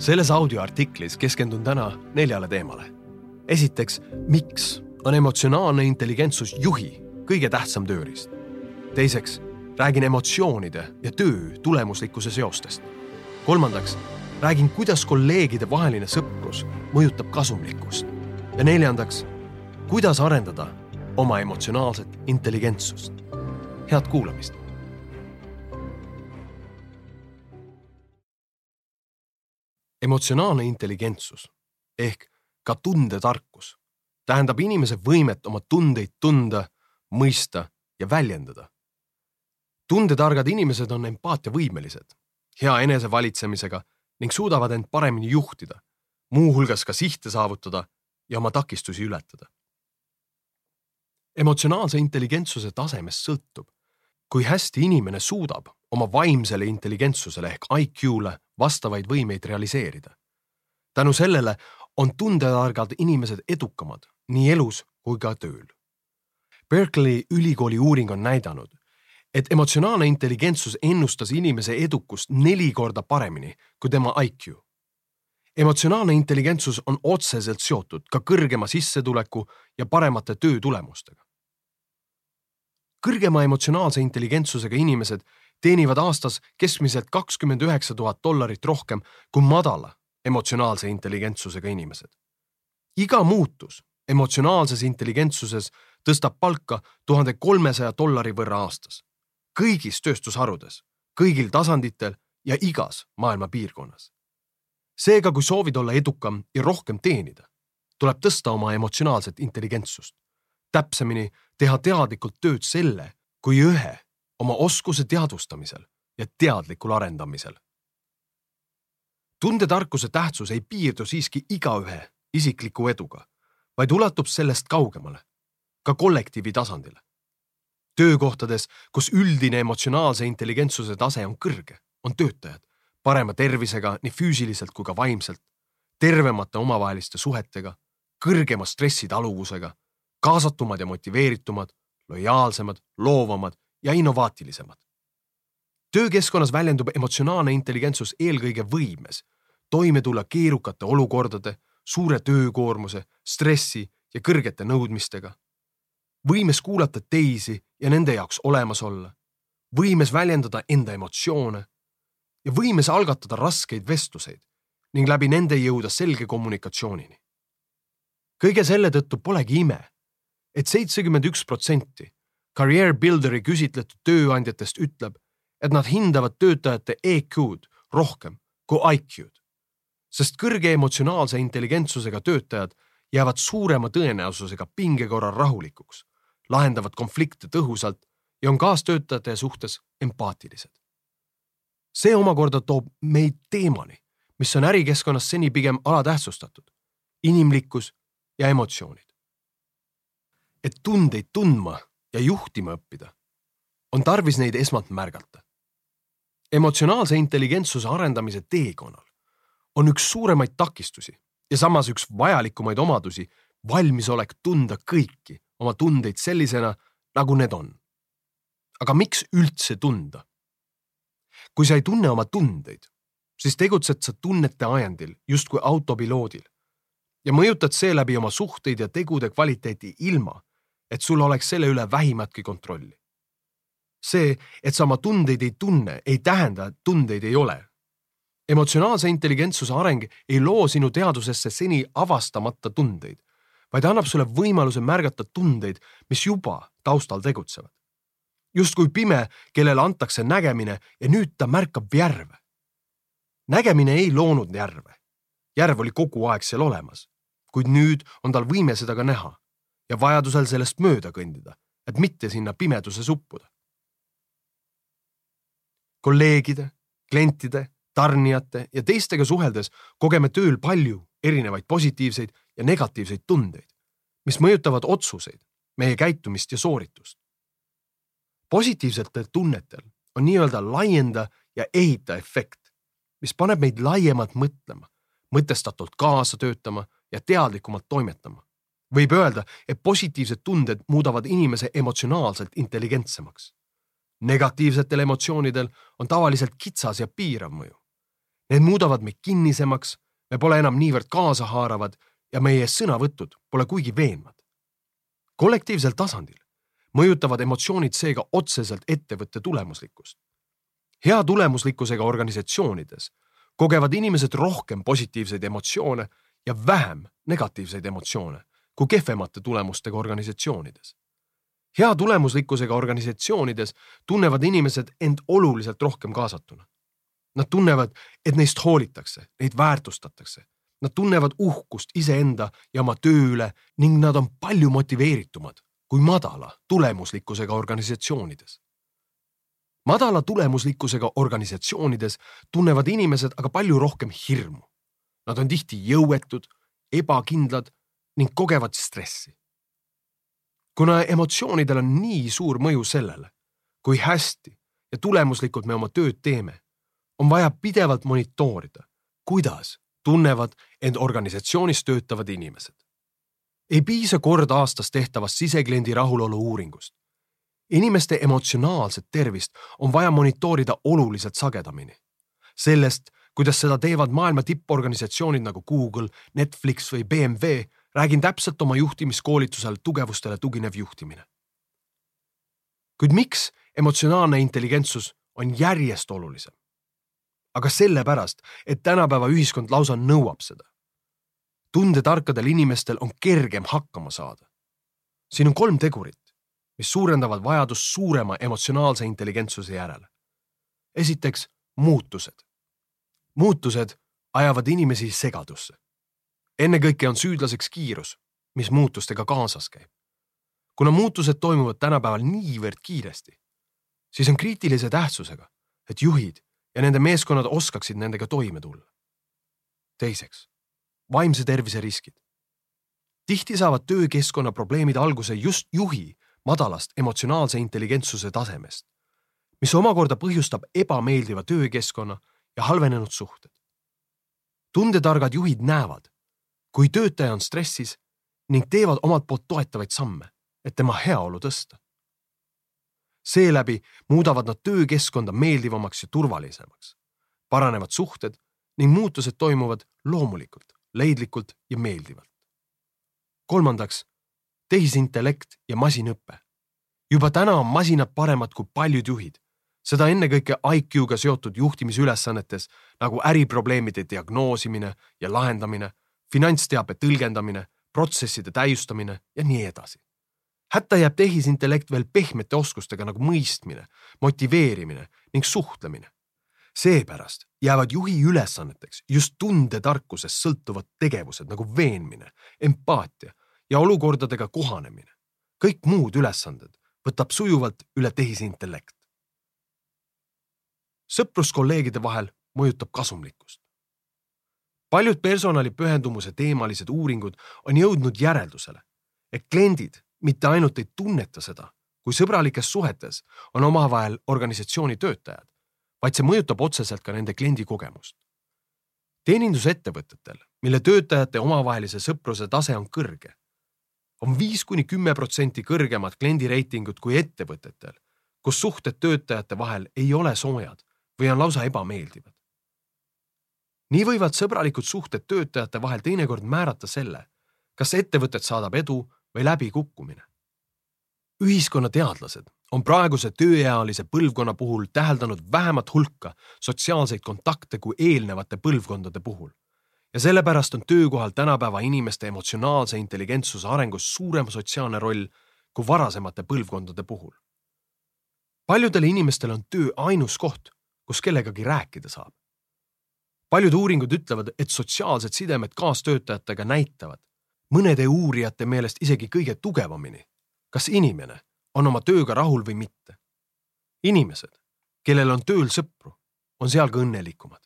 selles audioartiklis keskendun täna neljale teemale. esiteks, miks on emotsionaalne intelligentsus juhi kõige tähtsam tööriist? teiseks, räägin emotsioonide ja töö tulemuslikkuse seostest. kolmandaks, räägin, kuidas kolleegide vaheline sõprus mõjutab kasumlikkust. ja neljandaks, kuidas arendada oma emotsionaalset intelligentsust. head kuulamist. Emotsionaalne intelligentsus ehk ka tundetarkus tähendab inimese võimet oma tundeid tunda, mõista ja väljendada. tundetargad inimesed on empaatiavõimelised, hea enesevalitsemisega ning suudavad end paremini juhtida, muuhulgas ka sihte saavutada ja oma takistusi ületada. emotsionaalse intelligentsuse tasemest sõltub, kui hästi inimene suudab oma vaimsele intelligentsusele ehk IQ-le vastavaid võimeid realiseerida. tänu sellele on tundetargad inimesed edukamad nii elus kui ka tööl. Berkeley ülikooli uuring on näidanud, et emotsionaalne intelligentsus ennustas inimese edukust neli korda paremini kui tema IQ. emotsionaalne intelligentsus on otseselt seotud ka kõrgema sissetuleku ja paremate töötulemustega. kõrgema emotsionaalse intelligentsusega inimesed teenivad aastas keskmiselt kakskümmend üheksa tuhat dollarit rohkem kui madala emotsionaalse intelligentsusega inimesed. iga muutus emotsionaalses intelligentsuses tõstab palka tuhande kolmesaja dollari võrra aastas. kõigis tööstusharudes, kõigil tasanditel ja igas maailma piirkonnas. seega, kui soovid olla edukam ja rohkem teenida, tuleb tõsta oma emotsionaalset intelligentsust. täpsemini teha teadlikult tööd selle kui ühe oma oskuse teadvustamisel ja teadlikul arendamisel. tundetarkuse tähtsus ei piirdu siiski igaühe isikliku eduga, vaid ulatub sellest kaugemale, ka kollektiivi tasandile. töökohtades, kus üldine emotsionaalse intelligentsuse tase on kõrge, on töötajad parema tervisega nii füüsiliselt kui ka vaimselt, tervemate omavaheliste suhetega, kõrgema stressitaluvusega, kaasatumad ja motiveeritumad, lojaalsemad, loovamad ja innovaatilisemad. töökeskkonnas väljendub emotsionaalne intelligentsus eelkõige võimes toime tulla keerukate olukordade, suure töökoormuse, stressi ja kõrgete nõudmistega. võimes kuulata teisi ja nende jaoks olemas olla, võimes väljendada enda emotsioone ja võimes algatada raskeid vestluseid ning läbi nende jõuda selge kommunikatsioonini. kõige selle tõttu polegi ime, et seitsekümmend üks protsenti Career Builderi küsitletud tööandjatest ütleb, et nad hindavad töötajate EQ-d rohkem kui IQ-d, sest kõrge emotsionaalse intelligentsusega töötajad jäävad suurema tõenäosusega pinge korral rahulikuks, lahendavad konflikte tõhusalt ja on kaastöötajate suhtes empaatilised. see omakorda toob meid teemani, mis on ärikeskkonnas seni pigem alatähtsustatud, inimlikkus ja emotsioonid. et tundeid tundma ja juhtima õppida, on tarvis neid esmalt märgata. emotsionaalse intelligentsuse arendamise teekonnal on üks suuremaid takistusi ja samas üks vajalikumaid omadusi valmisolek tunda kõiki oma tundeid sellisena, nagu need on. aga miks üldse tunda? kui sa ei tunne oma tundeid, siis tegutsed sa tunnete ajendil justkui autopiloodil ja mõjutad seeläbi oma suhteid ja tegude kvaliteeti ilma, et sul oleks selle üle vähimatki kontrolli. see, et sa oma tundeid ei tunne, ei tähenda, et tundeid ei ole. emotsionaalse intelligentsuse areng ei loo sinu teadvusesse seni avastamata tundeid, vaid annab sulle võimaluse märgata tundeid, mis juba taustal tegutsevad. justkui pime, kellele antakse nägemine ja nüüd ta märkab järve. nägemine ei loonud järve. järv oli kogu aeg seal olemas, kuid nüüd on tal võime seda ka näha ja vajadusel sellest mööda kõndida, et mitte sinna pimeduses uppuda. kolleegide, klientide, tarnijate ja teistega suheldes kogeme tööl palju erinevaid positiivseid ja negatiivseid tundeid, mis mõjutavad otsuseid, meie käitumist ja sooritust. positiivsetel tunnetel on nii-öelda laienda ja ehita efekt, mis paneb meid laiemalt mõtlema, mõtestatult kaasa töötama ja teadlikumalt toimetama võib öelda, et positiivsed tunded muudavad inimese emotsionaalselt intelligentsemaks. negatiivsetel emotsioonidel on tavaliselt kitsas ja piirav mõju. Need muudavad meid kinnisemaks, me pole enam niivõrd kaasahaaravad ja meie sõnavõtud pole kuigi veenvad. kollektiivsel tasandil mõjutavad emotsioonid seega otseselt ettevõtte tulemuslikkust. hea tulemuslikkusega organisatsioonides kogevad inimesed rohkem positiivseid emotsioone ja vähem negatiivseid emotsioone kui kehvemate tulemustega organisatsioonides. hea tulemuslikkusega organisatsioonides tunnevad inimesed end oluliselt rohkem kaasatuna. Nad tunnevad, et neist hoolitakse, neid väärtustatakse. Nad tunnevad uhkust iseenda ja oma töö üle ning nad on palju motiveeritumad kui madala tulemuslikkusega organisatsioonides. madala tulemuslikkusega organisatsioonides tunnevad inimesed aga palju rohkem hirmu. Nad on tihti jõuetud, ebakindlad ning kogevad stressi. kuna emotsioonidel on nii suur mõju sellele, kui hästi ja tulemuslikult me oma tööd teeme, on vaja pidevalt monitoorida, kuidas tunnevad end organisatsioonis töötavad inimesed ei piisa kord aastas tehtavast sisekliendi rahulolu uuringust. inimeste emotsionaalset tervist on vaja monitoorida oluliselt sagedamini. sellest, kuidas seda teevad maailma tipporganisatsioonid nagu Google, Netflix või BMW, räägin täpselt oma juhtimiskoolitusel tugevustele tuginev juhtimine. kuid miks emotsionaalne intelligentsus on järjest olulisem? aga sellepärast, et tänapäeva ühiskond lausa nõuab seda tundetarkadel inimestel on kergem hakkama saada. siin on kolm tegurit, mis suurendavad vajadust suurema emotsionaalse intelligentsuse järele. esiteks muutused. muutused ajavad inimesi segadusse. Ennekõike on süüdlaseks kiirus, mis muutustega kaasas käib. kuna muutused toimuvad tänapäeval niivõrd kiiresti, siis on kriitilise tähtsusega, et juhid ja nende meeskonnad oskaksid nendega toime tulla. teiseks, vaimse tervise riskid. tihti saavad töökeskkonna probleemid alguse just juhi madalast emotsionaalse intelligentsuse tasemest, mis omakorda põhjustab ebameeldiva töökeskkonna ja halvenenud suhted. tundetargad juhid näevad, kui töötaja on stressis ning teevad omalt poolt toetavaid samme, et tema heaolu tõsta. seeläbi muudavad nad töökeskkonda meeldivamaks ja turvalisemaks, paranevad suhted ning muutused toimuvad loomulikult leidlikult ja meeldivalt. kolmandaks, tehisintellekt ja masinõpe. juba täna on masinad paremad kui paljud juhid, seda ennekõike IQ-ga seotud juhtimisülesannetes nagu äriprobleemide diagnoosimine ja lahendamine, finantsteabe tõlgendamine, protsesside täiustamine ja nii edasi hätta jääb tehisintellekt veel pehmete oskustega nagu mõistmine, motiveerimine ning suhtlemine seepärast jäävad juhi ülesanneteks just tundetarkusest sõltuvad tegevused nagu veenmine, empaatia ja olukordadega kohanemine. kõik muud ülesanded võtab sujuvalt üle tehisintellekt. sõprus kolleegide vahel mõjutab kasumlikkust. Paljud personali pühendumuse teemalised uuringud on jõudnud järeldusele, et kliendid mitte ainult ei tunneta seda, kui sõbralikes suhetes on omavahel organisatsiooni töötajad, vaid see mõjutab otseselt ka nende kliendi kogemust. teenindusettevõtetel, mille töötajate omavahelise sõpruse tase on kõrge, on viis kuni kümme protsenti kõrgemad kliendireitingud kui ettevõtetel, kus suhted töötajate vahel ei ole soojad või on lausa ebameeldivad. Nii võivad sõbralikud suhted töötajate vahel teinekord määrata selle, kas ettevõtet saadab edu või läbikukkumine. ühiskonnateadlased on praeguse tööealise põlvkonna puhul täheldanud vähemat hulka sotsiaalseid kontakte kui eelnevate põlvkondade puhul. ja sellepärast on töökohal tänapäeva inimeste emotsionaalse intelligentsuse arengus suurem sotsiaalne roll kui varasemate põlvkondade puhul. paljudele inimestele on töö ainus koht, kus kellegagi rääkida saab. Paljud uuringud ütlevad, et sotsiaalsed sidemed kaastöötajatega näitavad mõnede uurijate meelest isegi kõige tugevamini, kas inimene on oma tööga rahul või mitte. inimesed, kellel on tööl sõpru, on seal ka õnnelikumad.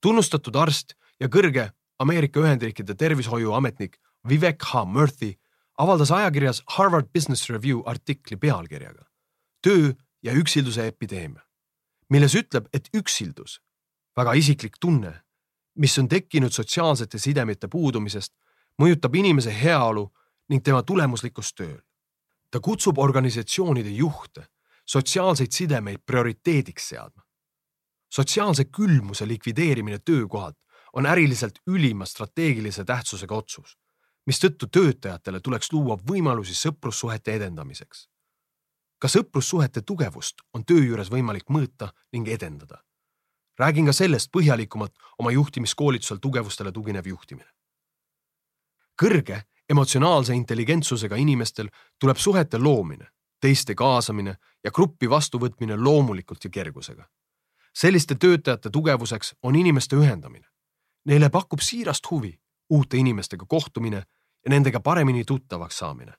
tunnustatud arst ja kõrge Ameerika Ühendriikide tervishoiuametnik Vivek H. Murthy avaldas ajakirjas Harvard Business Review artikli pealkirjaga Töö ja üksilduse epideemia, milles ütleb, et üksildus, väga isiklik tunne, mis on tekkinud sotsiaalsete sidemete puudumisest, mõjutab inimese heaolu ning tema tulemuslikkust tööl ta kutsub organisatsioonide juhte sotsiaalseid sidemeid prioriteediks seadma. sotsiaalse külmuse likvideerimine töökohalt on äriliselt ülima strateegilise tähtsusega otsus, mistõttu töötajatele tuleks luua võimalusi sõprussuhete edendamiseks. ka sõprussuhete tugevust on töö juures võimalik mõõta ning edendada. Räägin ka sellest põhjalikumalt oma juhtimiskoolitusel tugevustele tuginev juhtimine. kõrge emotsionaalse intelligentsusega inimestel tuleb suhete loomine, teiste kaasamine ja gruppi vastuvõtmine loomulikult ja kergusega. selliste töötajate tugevuseks on inimeste ühendamine. Neile pakub siirast huvi uute inimestega kohtumine ja nendega paremini tuttavaks saamine.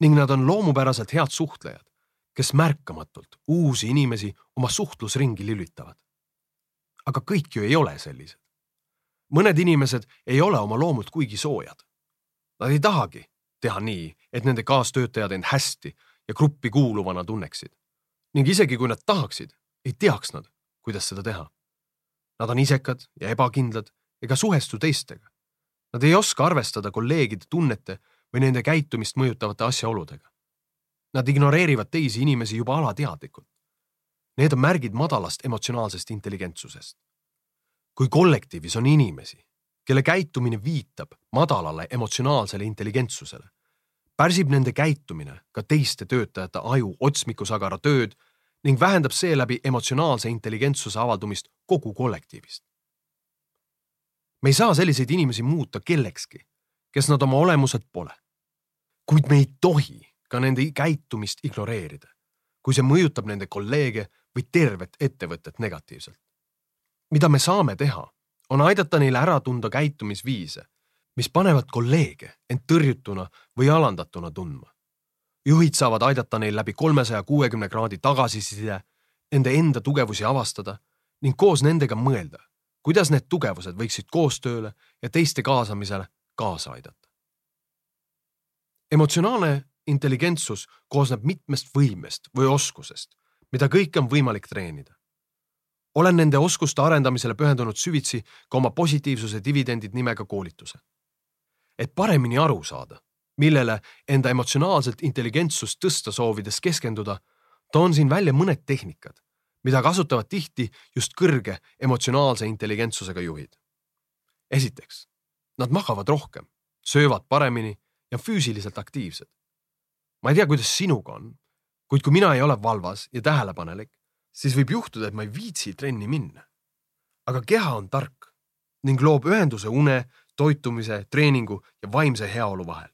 ning nad on loomupäraselt head suhtlejad, kes märkamatult uusi inimesi oma suhtlusringi lülitavad. Aga kõik ju ei ole sellised. mõned inimesed ei ole oma loomult kuigi soojad. Nad ei tahagi teha nii, et nende kaastöötajad end hästi ja gruppi kuuluvana tunneksid. ning isegi kui nad tahaksid, ei teaks nad, kuidas seda teha. Nad on isekad ja ebakindlad ega suhestu teistega. Nad ei oska arvestada kolleegide tunnete või nende käitumist mõjutavate asjaoludega. Nad ignoreerivad teisi inimesi juba alateadlikult. Need on märgid madalast emotsionaalsest intelligentsusest. kui kollektiivis on inimesi, kelle käitumine viitab madalale emotsionaalsele intelligentsusele, pärsib nende käitumine ka teiste töötajate aju otsmikusagara tööd ning vähendab seeläbi emotsionaalse intelligentsuse avaldumist kogu kollektiivist me ei saa selliseid inimesi muuta kellekski, kes nad oma olemuselt pole. kuid me ei tohi ka nende käitumist ignoreerida, kui see mõjutab nende kolleege või tervet ettevõtet negatiivselt. mida me saame teha, on aidata neil ära tunda käitumisviise, mis panevad kolleege end tõrjutuna või alandatuna tundma. juhid saavad aidata neil läbi kolmesaja kuuekümne kraadi tagasiside, nende enda tugevusi avastada ning koos nendega mõelda kuidas need tugevused võiksid koostööle ja teiste kaasamisele kaasa aidata. emotsionaalne intelligentsus koosneb mitmest võimest või oskusest, mida kõike on võimalik treenida. olen nende oskuste arendamisele pühendunud süvitsi ka oma positiivsuse dividendid nimega koolituse. et paremini aru saada, millele enda emotsionaalset intelligentsust tõsta soovides keskenduda, toon siin välja mõned tehnikad mida kasutavad tihti just kõrge emotsionaalse intelligentsusega juhid. esiteks, nad magavad rohkem, söövad paremini ja füüsiliselt aktiivsed. ma ei tea, kuidas sinuga on, kuid kui mina ei ole valvas ja tähelepanelik, siis võib juhtuda, et ma ei viitsi trenni minna. aga keha on tark ning loob ühenduse une, toitumise, treeningu ja vaimse heaolu vahel.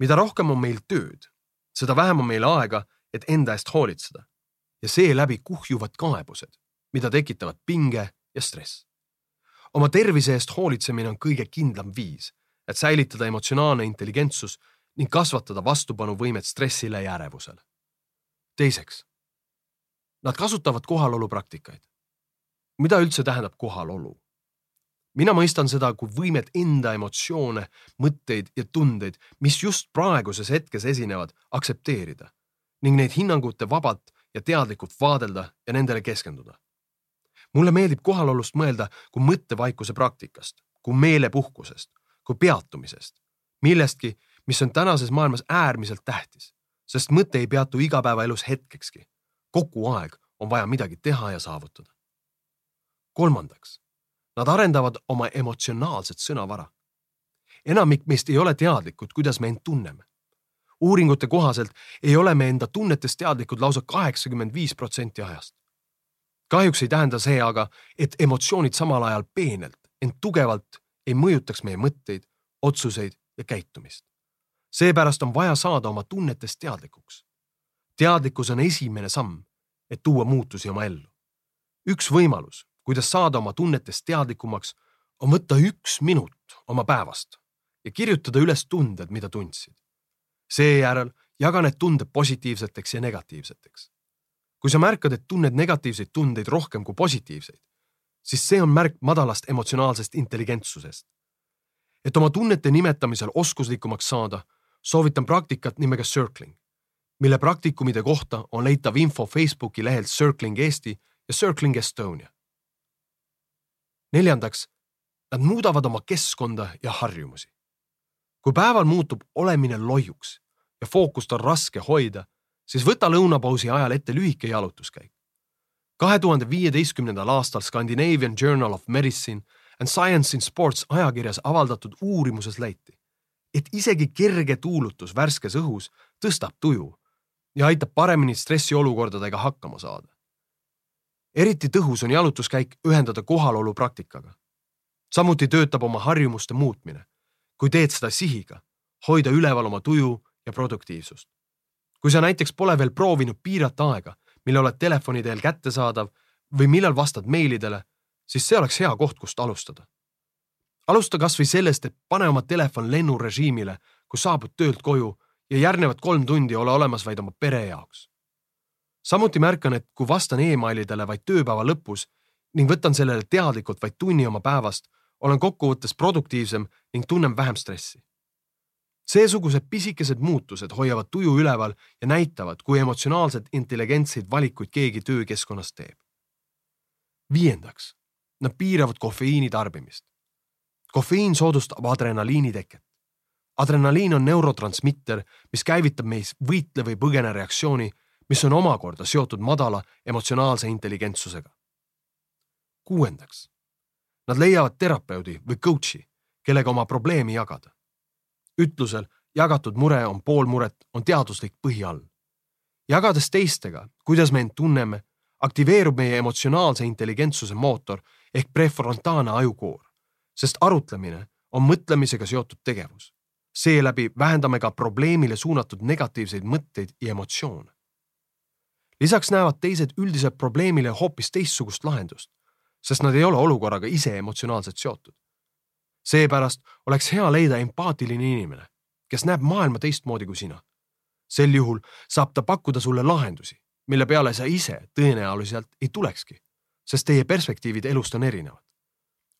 mida rohkem on meil tööd, seda vähem on meil aega, et enda eest hoolitseda ja seeläbi kuhjuvad kaebused, mida tekitavad pinge ja stress. oma tervise eest hoolitsemine on kõige kindlam viis, et säilitada emotsionaalne intelligentsus ning kasvatada vastupanuvõimet stressile ja ärevusele. Teiseks, nad kasutavad kohalolu praktikaid. mida üldse tähendab kohalolu? mina mõistan seda kui võimet enda emotsioone, mõtteid ja tundeid, mis just praeguses hetkes esinevad, aktsepteerida ning neid hinnangute vabalt ja teadlikult vaadelda ja nendele keskenduda. mulle meeldib kohalolust mõelda kui mõttevaikuse praktikast, kui meelepuhkusest, kui peatumisest, millestki, mis on tänases maailmas äärmiselt tähtis, sest mõte ei peatu igapäevaelus hetkekski. kogu aeg on vaja midagi teha ja saavutada. kolmandaks, nad arendavad oma emotsionaalset sõnavara. enamik meist ei ole teadlikud, kuidas me end tunneme uuringute kohaselt ei ole me enda tunnetest teadlikud lausa kaheksakümmend viis protsenti ajast. kahjuks ei tähenda see aga, et emotsioonid samal ajal peenelt, ent tugevalt ei mõjutaks meie mõtteid, otsuseid ja käitumist. Seepärast on vaja saada oma tunnetest teadlikuks. teadlikkus on esimene samm, et tuua muutusi oma ellu. üks võimalus, kuidas saada oma tunnetest teadlikumaks, on võtta üks minut oma päevast ja kirjutada üles tunded, mida tundsid seejärel jaga need tunded positiivseteks ja negatiivseteks. kui sa märkad, et tunned negatiivseid tundeid rohkem kui positiivseid, siis see on märk madalast emotsionaalsest intelligentsusest. et oma tunnete nimetamisel oskuslikumaks saada, soovitan praktikat nimega circling, mille praktikumide kohta on leitav info Facebooki lehelt Circling Eesti ja Circling Estonia. neljandaks, nad muudavad oma keskkonda ja harjumusi. kui päeval muutub olemine loiuks ja fookust on raske hoida, siis võta lõunapausi ajal ette lühike jalutuskäik. kahe tuhande viieteistkümnendal aastal Scandinavian Journal of Medicine and Science in Sports ajakirjas avaldatud uurimuses leiti, et isegi kerge tuulutus värskes õhus tõstab tuju ja aitab paremini stressiolukordadega hakkama saada. eriti tõhus on jalutuskäik ühendada kohalolu praktikaga. samuti töötab oma harjumuste muutmine, kui teed seda sihiga, hoida üleval oma tuju ja produktiivsust. kui sa näiteks pole veel proovinud piirata aega, mille oled telefoni teel kättesaadav või millal vastad meilidele, siis see oleks hea koht, kust alustada. Alusta kasvõi sellest, et pane oma telefon lennurežiimile, kui saabud töölt koju ja järgnevad kolm tundi ole olemas vaid oma pere jaoks. samuti märkan, et kui vastan emailidele vaid tööpäeva lõpus ning võtan sellele teadlikult vaid tunni oma päevast, olen kokkuvõttes produktiivsem ning tunnen vähem stressi seesugused pisikesed muutused hoiavad tuju üleval ja näitavad, kui emotsionaalselt intelligentseid valikuid keegi töökeskkonnas teeb. viiendaks, nad piiravad kofeiini tarbimist. Kofeiin soodustab adrenaliini teket. adrenaliin on neurotransmitter, mis käivitab meis võitle või põgene reaktsiooni, mis on omakorda seotud madala emotsionaalse intelligentsusega. kuuendaks, nad leiavad terapeudi või coach'i, kellega oma probleemi jagada ütlusel jagatud mure on pool muret, on teaduslik põhi all. jagades teistega, kuidas me end tunneme, aktiveerub meie emotsionaalse intelligentsuse mootor ehk prefrontaalne ajukoor, sest arutlemine on mõtlemisega seotud tegevus. seeläbi vähendame ka probleemile suunatud negatiivseid mõtteid ja emotsioone. lisaks näevad teised üldiselt probleemile hoopis teistsugust lahendust, sest nad ei ole olukorraga ise emotsionaalselt seotud seepärast oleks hea leida empaatiline inimene, kes näeb maailma teistmoodi kui sina. sel juhul saab ta pakkuda sulle lahendusi, mille peale sa ise tõenäoliselt ei tulekski, sest teie perspektiivid elust on erinevad.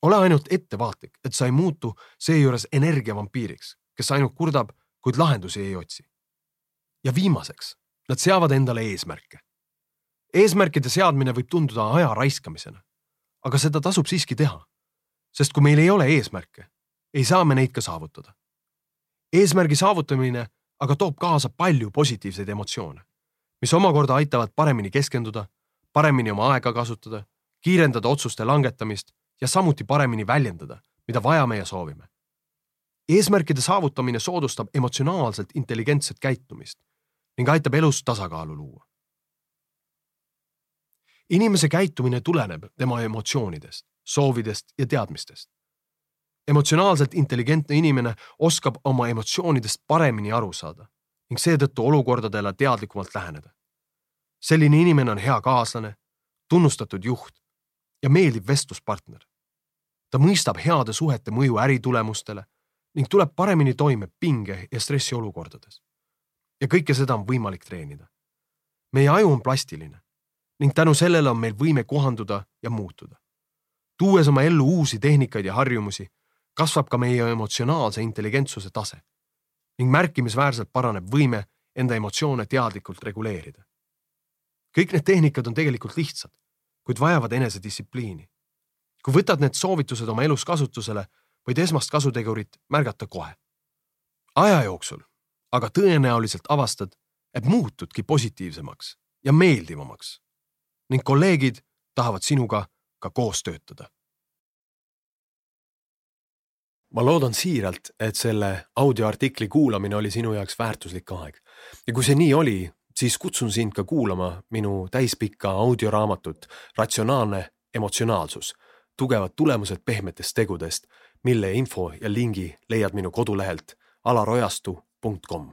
Ole ainult ettevaatlik, et sa ei muutu seejuures energiavampiiriks, kes ainult kurdab, kuid lahendusi ei otsi. ja viimaseks, nad seavad endale eesmärke. eesmärkide seadmine võib tunduda aja raiskamisena, aga seda tasub siiski teha sest kui meil ei ole eesmärke, ei saa me neid ka saavutada. eesmärgi saavutamine aga toob kaasa palju positiivseid emotsioone, mis omakorda aitavad paremini keskenduda, paremini oma aega kasutada, kiirendada otsuste langetamist ja samuti paremini väljendada, mida vajame ja soovime. eesmärkide saavutamine soodustab emotsionaalselt intelligentset käitumist ning aitab elus tasakaalu luua. inimese käitumine tuleneb tema emotsioonidest soovidest ja teadmistest. emotsionaalselt intelligentne inimene oskab oma emotsioonidest paremini aru saada ning seetõttu olukordadele teadlikumalt läheneda. selline inimene on hea kaaslane, tunnustatud juht ja meeldiv vestluspartner. Ta mõistab heade suhete mõju äritulemustele ning tuleb paremini toime pinge ja stressiolukordades. ja kõike seda on võimalik treenida. meie aju on plastiline ning tänu sellele on meil võime kohanduda ja muutuda tuues oma ellu uusi tehnikaid ja harjumusi, kasvab ka meie emotsionaalse intelligentsuse tase ning märkimisväärselt paraneb võime enda emotsioone teadlikult reguleerida. kõik need tehnikad on tegelikult lihtsad, kuid vajavad enesedistsipliini. Kui võtad need soovitused oma elus kasutusele, võid esmast kasutegurit märgata kohe. aja jooksul aga tõenäoliselt avastad, et muutudki positiivsemaks ja meeldivamaks ning kolleegid tahavad sinuga ka koos töötada. ma loodan siiralt, et selle audioartikli kuulamine oli sinu jaoks väärtuslik aeg ja kui see nii oli, siis kutsun sind ka kuulama minu täispikka audioraamatut Ratsionaalne emotsionaalsus, tugevad tulemused pehmetest tegudest, mille info ja lingi leiad minu kodulehelt alarojastu.com